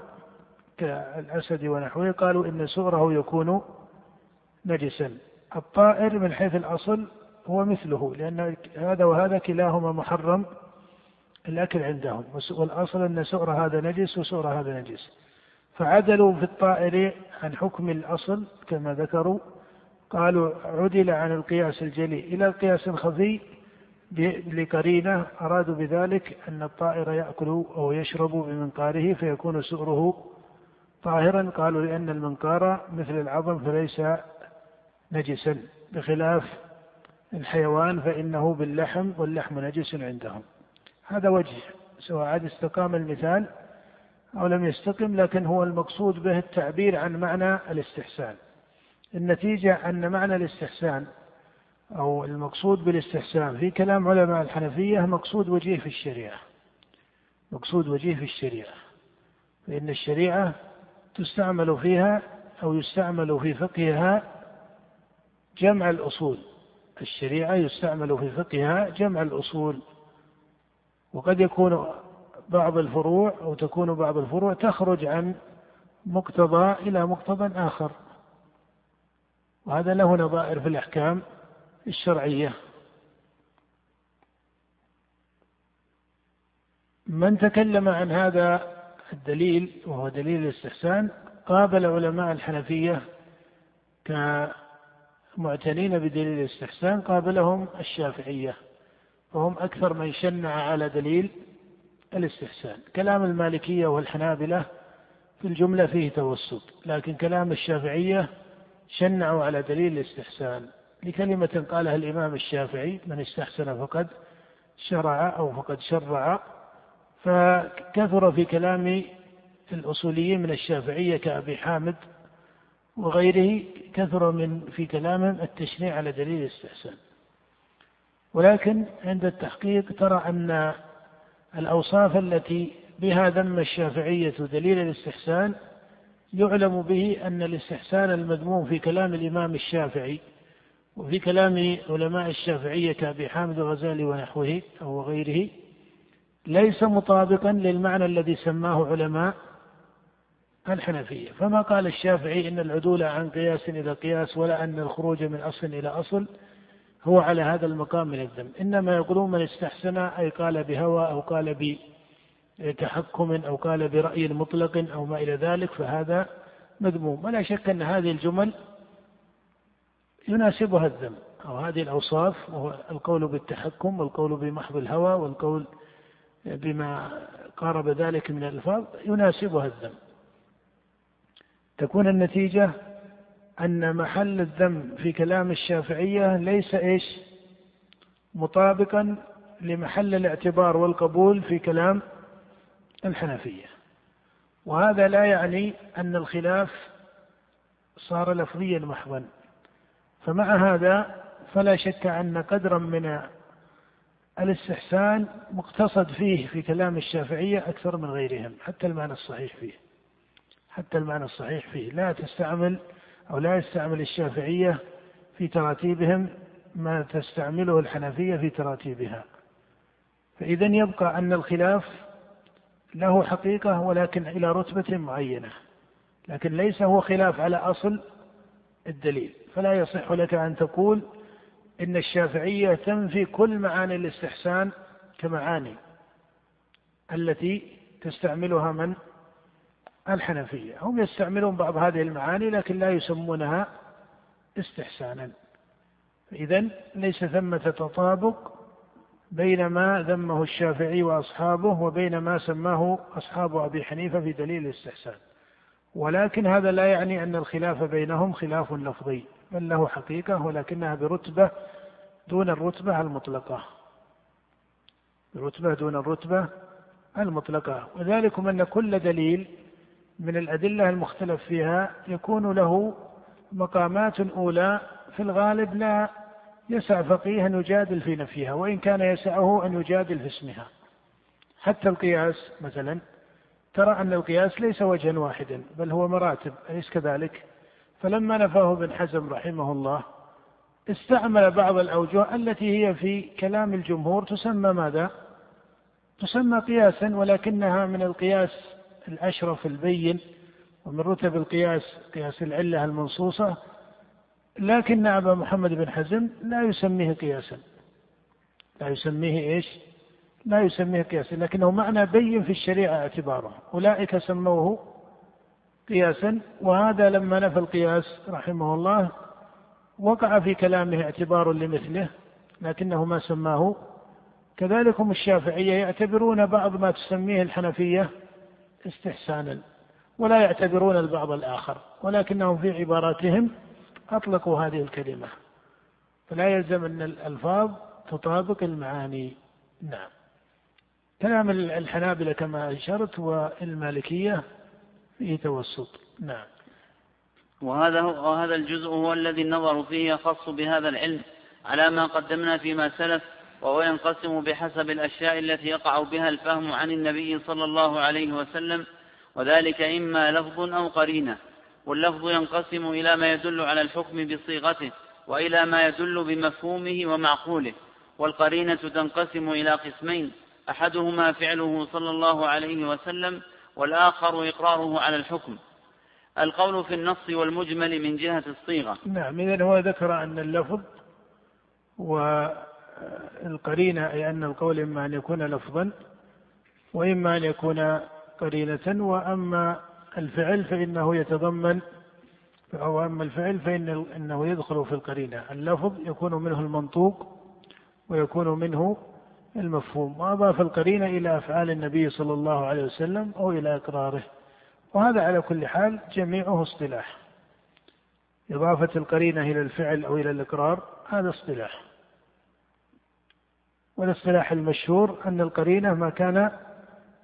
كالأسد ونحوه قالوا إن سؤره يكون نجسا. الطائر من حيث الأصل هو مثله لأن هذا وهذا كلاهما محرم الأكل عندهم. والأصل أن سؤر هذا نجس وسؤر هذا نجس. فعدلوا في الطائر عن حكم الأصل كما ذكروا. قالوا عدل عن القياس الجلي. إلى القياس الخفي لقرينة أرادوا بذلك أن الطائر يأكل أو يشرب بمنقاره فيكون سؤره طاهرا. قالوا لأن المنقار مثل العظم فليس نجسا. بخلاف الحيوان فإنه باللحم واللحم نجس عندهم. هذا وجه سواء عاد استقام المثال أو لم يستقم لكن هو المقصود به التعبير عن معنى الاستحسان. النتيجة أن معنى الاستحسان أو المقصود بالاستحسان في كلام علماء الحنفية مقصود وجيه في الشريعة. مقصود وجيه في الشريعة. فإن الشريعة تستعمل فيها أو يستعمل في فقهها جمع الأصول. الشريعة يستعمل في فقهها جمع الأصول. وقد يكون بعض الفروع أو تكون بعض الفروع تخرج عن مقتضى إلى مقتضى آخر. وهذا له نظائر في الأحكام الشرعية. من تكلم عن هذا الدليل وهو دليل الاستحسان قابل علماء الحنفية كمعتنين بدليل الاستحسان قابلهم الشافعية. وهم أكثر من شنع على دليل الاستحسان. كلام المالكية والحنابلة في الجملة فيه توسط لكن كلام الشافعية شنعوا على دليل الاستحسان. لكلمة قالها الإمام الشافعي من استحسن فقد شرع أو فقد شرع فكثر في كلام الأصوليين من الشافعية كأبي حامد وغيره كثر من في كلامهم التشنيع على دليل الاستحسان. ولكن عند التحقيق ترى أن الأوصاف التي بها ذم الشافعية دليل الاستحسان يعلم به أن الاستحسان المذموم في كلام الإمام الشافعي وفي كلام علماء الشافعية كأبي حامد الغزالي ونحوه أو غيره ليس مطابقا للمعنى الذي سماه علماء الحنفية. فما قال الشافعي إن العدول عن قياس إلى قياس ولا أن الخروج من أصل إلى أصل هو على هذا المقام من الذم إنما يقولون من استحسن أي قال بهوى أو قال بتحكم أو قال برأي مطلق أو ما إلى ذلك فهذا مذموم. ولا شك أن هذه الجمل يناسبها الذم أو هذه الأوصاف وهو القول بالتحكم والقول بمحض الهوى والقول بما قارب ذلك من الألفاظ يناسبها الذم تكون النتيجة أن محل الذم في كلام الشافعية ليس إيش؟ مطابقا لمحل الاعتبار والقبول في كلام الحنفية. وهذا لا يعني أن الخلاف صار لفظيا محضا. فمع هذا فلا شك أن قدرا من الاستحسان مقتصد فيه في كلام الشافعية أكثر من غيرهم حتى المعنى الصحيح فيه. حتى المعنى الصحيح فيه. لا تستعمل أو لا يستعمل الشافعية في تراتيبهم ما تستعمله الحنفية في تراتيبها. فإذا يبقى أن الخلاف له حقيقة ولكن إلى رتبة معينة لكن ليس هو خلاف على أصل الدليل. فلا يصح لك أن تقول إن الشافعية تنفي كل معاني الاستحسان كمعاني التي تستعملها من الحنفية. هم يستعملون بعض هذه المعاني لكن لا يسمونها استحسانا. إذا ليس ثمة تطابق بين ما ذمه الشافعي وأصحابه وبين ما سماه أصحاب أبي حنيفة في دليل الاستحسان. ولكن هذا لا يعني أن الخلاف بينهم خلاف لفظي بل له حقيقة ولكنها برتبة دون الرتبة المطلقة. برتبة دون الرتبة المطلقة. وذلكم أن كل دليل من الأدلة المختلف فيها يكون له مقامات أولى في الغالب لا يسع فقيه أن يجادل في نفيها وإن كان يسعه أن يجادل في اسمها. حتى القياس مثلا ترى أن القياس ليس وجها واحدا بل هو مراتب أليس كذلك؟ فلما نفاه ابن حزم رحمه الله استعمل بعض الأوجه التي هي في كلام الجمهور تسمى ماذا؟ تسمى قياسا ولكنها من القياس الأشرف البين ومن رتب القياس قياس العلة المنصوصة لكن أبا محمد بن حزم لا يسميه قياسا. لا يسميه إيش؟ لا يسميه قياسا لكنه معنى بين في الشريعة اعتباره. أولئك سموه قياسا وهذا لما نفى القياس رحمه الله وقع في كلامه اعتبار لمثله لكنه ما سماه. كذلك هم الشافعية يعتبرون بعض ما تسميه الحنفية استحسانا ولا يعتبرون البعض الآخر ولكنهم في عباراتهم أطلقوا هذه الكلمة. فلا يلزم أن الألفاظ تطابق المعاني. نعم. كلام الحنابلة كما أشرت والمالكية فيه توسط. نعم. وهذا وهذا الجزء هو الذي النظر فيه يخص بهذا العلم على ما قدمنا فيما سلف وهو ينقسم بحسب الأشياء التي يقع بها الفهم عن النبي صلى الله عليه وسلم وذلك إما لفظ أو قرينة. واللفظ ينقسم إلى ما يدل على الحكم بصيغته وإلى ما يدل بمفهومه ومعقوله. والقرينة تنقسم إلى قسمين أحدهما فعله صلى الله عليه وسلم والآخر إقراره على الحكم. القول في النص والمجمل من جهة الصيغة. نعم إذا هو ذكر أن اللفظ والقرينة أي أن القول إما أن يكون لفظا وإما أن يكون قرينة وأما الفعل فإنه يتضمن أو أما الفعل فإن إنه يدخل في القرينة. اللفظ يكون منه المنطوق ويكون منه المفهوم. وأضاف القرينة إلى أفعال النبي صلى الله عليه وسلم أو إلى إقراره. وهذا على كل حال جميعه اصطلاح. إضافة القرينة إلى الفعل أو إلى الإقرار هذا اصطلاح. والاصطلاح المشهور أن القرينة ما كان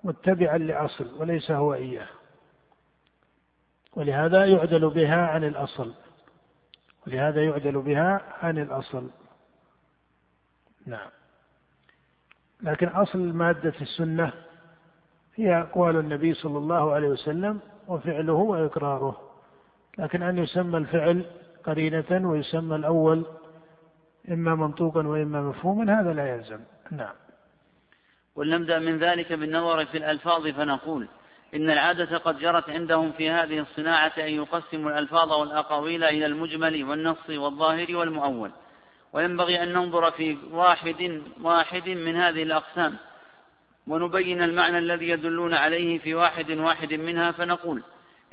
متبعا لأصل وليس هو إياه. ولهذا يعدل بها عن الأصل. ولهذا يعدل بها عن الأصل. نعم. لكن أصل مادة السنة هي أقوال النبي صلى الله عليه وسلم وفعله وإقراره. لكن أن يسمى الفعل قرينة ويسمى الأول إما منطوقا وإما مفهوما هذا لا يلزم. نعم. ولنبدأ من ذلك بالنظر في الألفاظ فنقول إن العادة قد جرت عندهم في هذه الصناعة أن يقسموا الألفاظ والأقاويل إلى المجمل والنص والظاهر والمؤول. وينبغي أن ننظر في واحد واحد من هذه الأقسام ونبين المعنى الذي يدلون عليه في واحد واحد منها فنقول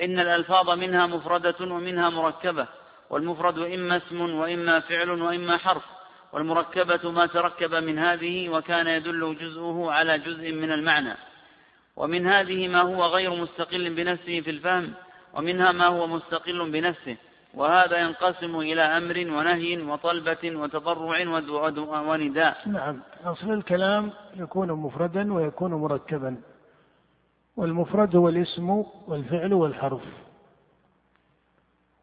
إن الألفاظ منها مفردة ومنها مركبة والمفرد إما اسم وإما فعل وإما حرف والمركبة ما تركب من هذه وكان يدل جزءه على جزء من المعنى. ومن هذه ما هو غير مستقل بنفسه في الفهم ومنها ما هو مستقل بنفسه. وهذا ينقسم إلى أمر ونهي وطلبة وتضرع ونداء. نعم. أصل الكلام يكون مفردا ويكون مركبا والمفرد هو الاسم والفعل والحرف.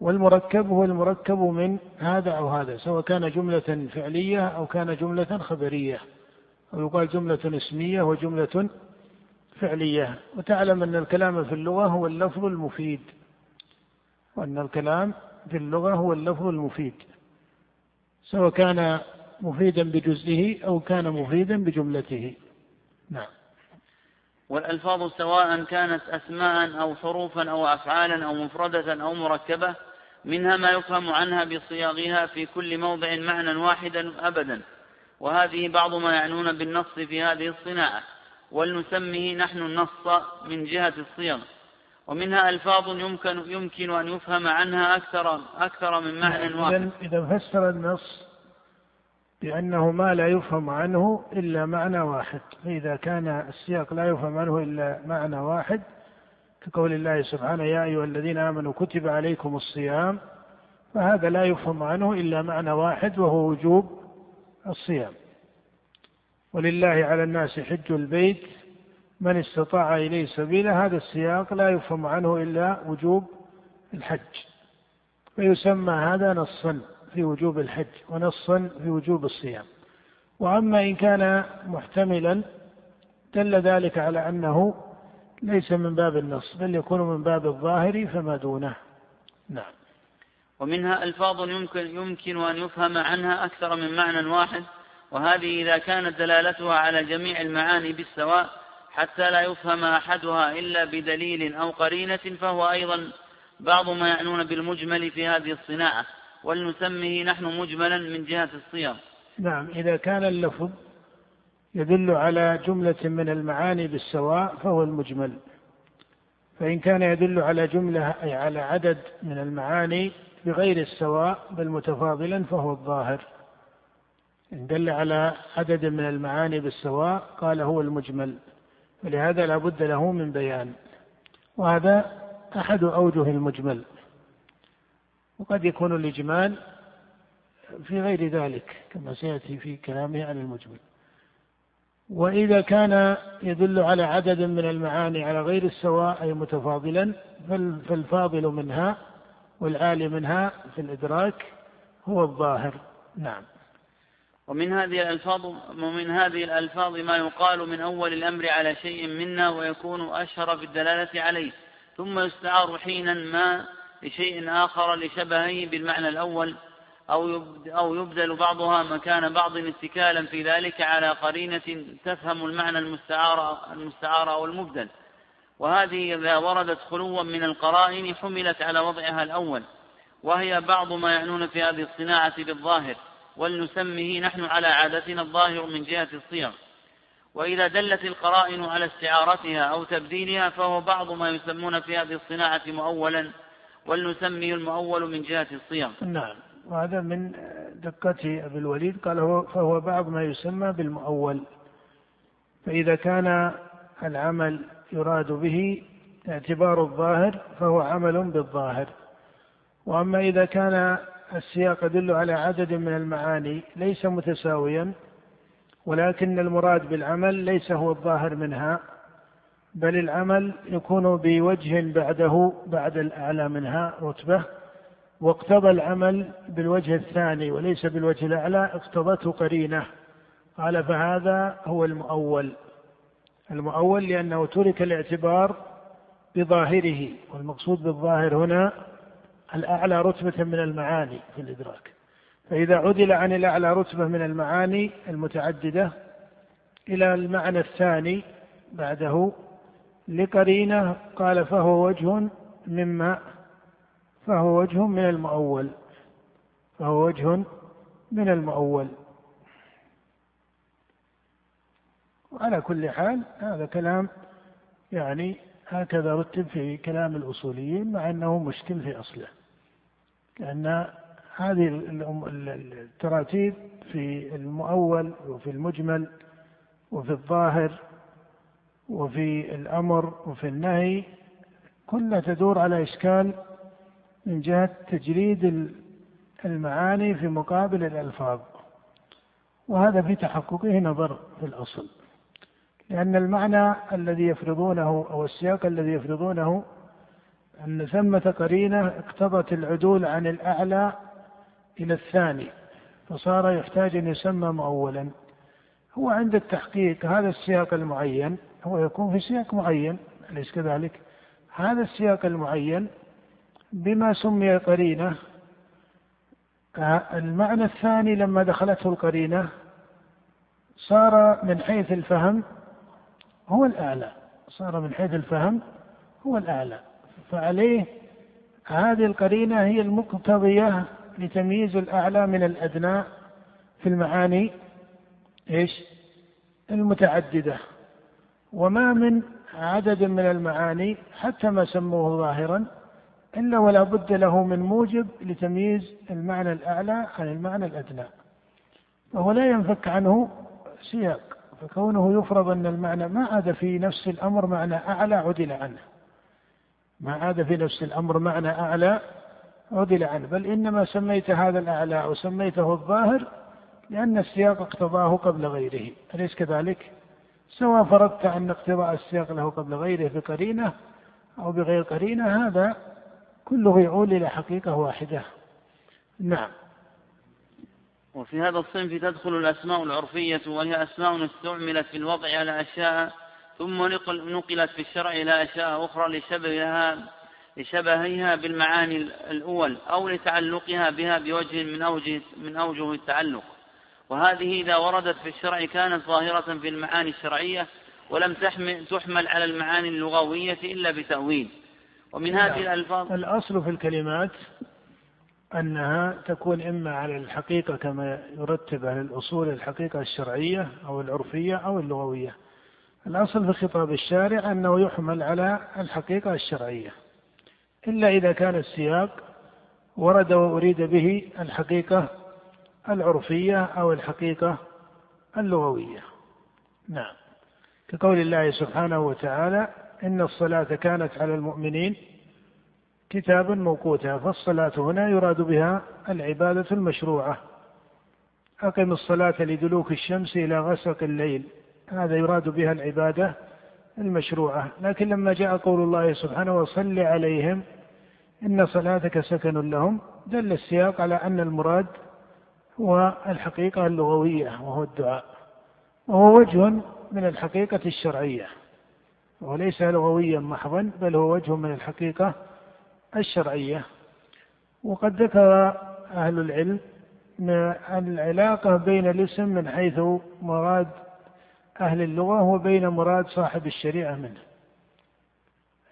والمركب هو المركب من هذا أو هذا سواء كان جملة فعلية أو كان جملة خبرية. أو يقال جملة اسمية وجملة فعلية. وتعلم أن الكلام في اللغة هو اللفظ المفيد. وأن الكلام في اللغة هو اللفظ المفيد. سواء كان مفيدا بجزئه أو كان مفيدا بجملته. نعم. والألفاظ سواء كانت أسماء أو حروفا أو أفعالا أو مفردة أو مركبة منها ما يفهم عنها بصياغها في كل موضع معنى واحدا أبدا. وهذه بعض ما يعنون بالنص في هذه الصناعة. ولنسميه نحن النص من جهة الصيغ ومنها ألفاظ يمكن يمكن أن يفهم عنها أكثر أكثر من معنى واحد. إذا فسر النص بأنه ما لا يفهم عنه إلا معنى واحد. فإذا كان السياق لا يفهم عنه إلا معنى واحد كقول الله سبحانه يا أيها الذين آمنوا كتب عليكم الصيام. فهذا لا يفهم عنه إلا معنى واحد وهو وجوب الصيام. ولله على الناس حج البيت من استطاع إليه سبيلا. هذا السياق لا يفهم عنه إلا وجوب الحج. فيسمى هذا نصا في وجوب الحج ونصا في وجوب الصيام. وأما إن كان محتملا دل ذلك على أنه ليس من باب النص بل يكون من باب الظاهر فما دونه. نعم. ومنها ألفاظ يمكن يمكن أن يفهم عنها أكثر من معنى واحد وهذه إذا كانت دلالتها على جميع المعاني بالسواء حتى لا يفهم أحدها إلا بدليل أو قرينة فهو أيضا بعض ما يعنون بالمجمل في هذه الصناعة ولنسميه نحن مجملا من جهة الصيغ. نعم إذا كان اللفظ يدل على جملة من المعاني بالسواء فهو المجمل. فإن كان يدل على جملة أي على عدد من المعاني بغير السواء بل متفاضلا فهو الظاهر. إن دل على عدد من المعاني بالسواء قال هو المجمل. ولهذا لا بد له من بيان. وهذا أحد أوجه المجمل. وقد يكون الإجمال في غير ذلك كما سيأتي في كلامه عن المجمل. وإذا كان يدل على عدد من المعاني على غير السواء أي متفاضلا فالفاضل منها والعالي منها في الإدراك هو الظاهر. نعم. ومن هذه الألفاظ ومن هذه الألفاظ ما يقال من أول الأمر على شيء منا ويكون أشهر في الدلالة عليه ثم يستعار حينا ما لشيء آخر لشبهه بالمعنى الأول أو أو يبدل بعضها مكان بعض اتكالا في ذلك على قرينة تفهم المعنى المستعار المستعار أو المبدل. وهذه إذا وردت خلوا من القرائن حملت على وضعها الأول. وهي بعض ما يعنون في هذه الصناعة بالظاهر. ولنسميه نحن على عادتنا الظاهر من جهة الصيغ. وإذا دلت القرائن على استعارتها أو تبديلها فهو بعض ما يسمون في هذه الصناعة مؤولا. ولنسمي المؤول من جهة الصيغ. نعم. وهذا من دقة أبي الوليد. قال هو فهو بعض ما يسمى بالمؤول. فإذا كان العمل يراد به اعتبار الظاهر فهو عمل بالظاهر. وأما إذا كان السياق يدل على عدد من المعاني ليس متساويا ولكن المراد بالعمل ليس هو الظاهر منها بل العمل يكون بوجه بعده بعد الأعلى منها رتبة. واقتضى العمل بالوجه الثاني وليس بالوجه الأعلى اقتضته قرينة. قال فهذا هو المؤول. المؤول لأنه ترك الاعتبار بظاهره والمقصود بالظاهر هنا الأعلى رتبة من المعاني في الإدراك. فإذا عدل عن الأعلى رتبة من المعاني المتعددة إلى المعنى الثاني بعده لقرينة قال فهو وجه مما فهو وجه من المؤول. فهو وجه من المؤول. وعلى كل حال هذا كلام يعني هكذا رتب في كلام الأصوليين مع أنه مشكل في أصله. لأن هذه التراتيب في المؤول وفي المجمل وفي الظاهر وفي الأمر وفي النهي كلها تدور على إشكال من جهة تجريد المعاني في مقابل الألفاظ. وهذا في تحققه نظر في الأصل. لأن المعنى الذي يفرضونه أو السياق الذي يفرضونه أن ثمة قرينة اقتضت العدول عن الأعلى إلى الثاني فصار يحتاج أن يسمى مؤولا. هو عند التحقيق هذا السياق المعين هو يكون في سياق معين أليس كذلك؟ هذا السياق المعين بما سمي قرينة المعنى الثاني لما دخلته القرينة صار من حيث الفهم هو الأعلى. صار من حيث الفهم هو الأعلى. فعليه هذه القرينة هي المقتضية لتمييز الأعلى من الأدنى في المعاني إيش؟ المتعددة. وما من عدد من المعاني حتى ما سموه ظاهرا إلا ولا بد له من موجب لتمييز المعنى الأعلى عن المعنى الأدنى. وهو لا ينفك عنه سياق فكونه يفرض أن المعنى ما عاد في نفس الأمر معنى أعلى عدل عنه. ما عاد في نفس الأمر معنى أعلى عدل عنه. بل إنما سميت هذا الأعلى أو سميته الظاهر لأن السياق اقتضاه قبل غيره. أليس كذلك؟ سواء فرضت أن اقتضاء السياق له قبل غيره بقرينة أو بغير قرينة هذا كله يعود إلى حقيقة واحدة. نعم. وفي هذا الصنف تدخل الأسماء العرفية وهي أسماء استعملت في الوضع على أشياء ثم نقلت في الشرع إلى أشياء أخرى لشبهها لشبهها بالمعاني الأول أو لتعلقها بها بوجه من أوجه من أوجه التعلق. وهذه إذا وردت في الشرع كانت ظاهرة في المعاني الشرعية ولم تحمل تحمل على المعاني اللغوية إلا بتأويل. ومن هذه نعم. الألفاظ الأصل في الكلمات أنها تكون إما على الحقيقة كما يرتب على الأصول الحقيقة الشرعية أو العرفية أو اللغوية. الأصل في خطاب الشارع أنه يحمل على الحقيقة الشرعية. إلا إذا كان السياق ورد وأريد به الحقيقة العرفية أو الحقيقة اللغوية. نعم. كقول الله سبحانه وتعالى إن الصلاة كانت على المؤمنين كتابا موقوتا فالصلاة هنا يراد بها العبادة المشروعة. أقم الصلاة لدلوك الشمس إلى غسق الليل. هذا يراد بها العبادة المشروعة. لكن لما جاء قول الله سبحانه وصل عليهم إن صلاتك سكن لهم دل السياق على أن المراد هو الحقيقة اللغوية وهو الدعاء. وهو وجه من الحقيقة الشرعية. وليس لغويا محضا بل هو وجه من الحقيقة الشرعية. وقد ذكر أهل العلم العلاقة بين الاسم من حيث مراد أهل اللغة وبين مراد صاحب الشريعة منه.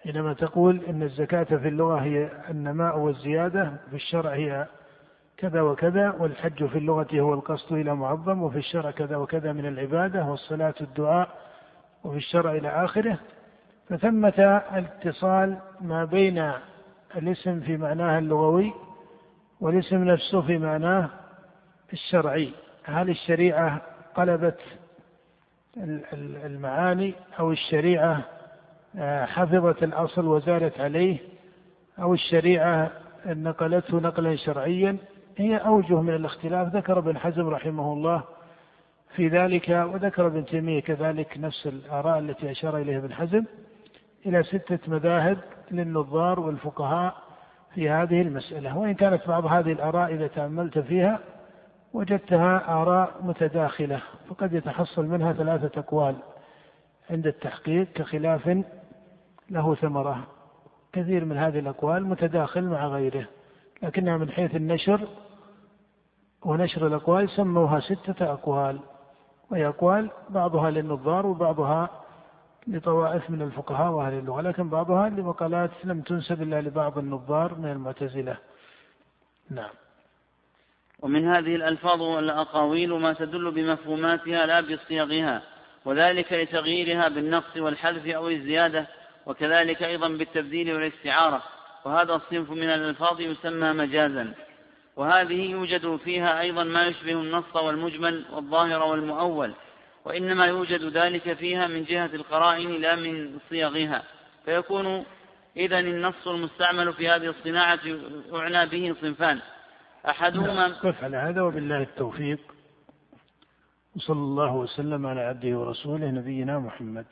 حينما تقول إن الزكاة في اللغة هي النماء والزيادة في الشرع هي كذا وكذا والحج في اللغة هو القصد إلى معظم وفي الشرع كذا وكذا من العبادة والصلاة الدعاء وفي الشرع إلى آخره فثمة الاتصال ما بين الاسم في معناه اللغوي والاسم نفسه في معناه الشرعي. هل الشريعة قلبت المعاني أو الشريعة آه، حفظت الأصل وزالت عليه أو الشريعة نقلته نقلا شرعيا؟ هي أوجه من الاختلاف. ذكر ابن حزم رحمه الله في ذلك وذكر ابن تيمية كذلك نفس الآراء التي أشار إليها ابن حزم إلى ستة مذاهب للنظار والفقهاء في هذه المسألة. وإن كانت بعض هذه الآراء إذا تأملت فيها وجدتها آراء متداخلة فقد يتحصل منها ثلاثة أقوال عند التحقيق كخلاف له ثمرة. كثير من هذه الأقوال متداخل مع غيره لكنها من حيث النشر ونشر الأقوال سموها ستة أقوال. وهي أقوال بعضها للنظار وبعضها لطوائف من الفقهاء وأهل اللغة لكن بعضها لمقالات لم تنسب إلا لبعض النظار من المعتزلة. نعم. ومن هذه الألفاظ والأقاويل ما تدل بمفهوماتها لا بصيغها وذلك لتغييرها بالنقص والحذف أو الزيادة وكذلك أيضا بالتبديل والإستعارة وهذا الصنف من الألفاظ يسمى مجازا. وهذه يوجد فيها أيضا ما يشبه النص والمجمل والظاهر والمؤول وإنما يوجد ذلك فيها من جهة القرائن لا من صيغها. فيكون إذا النص المستعمل في هذه الصناعة يعنى به صنفان. أحدهما قف على هذا وبالله التوفيق. وصلى الله وسلم على عبده ورسوله نبينا محمد.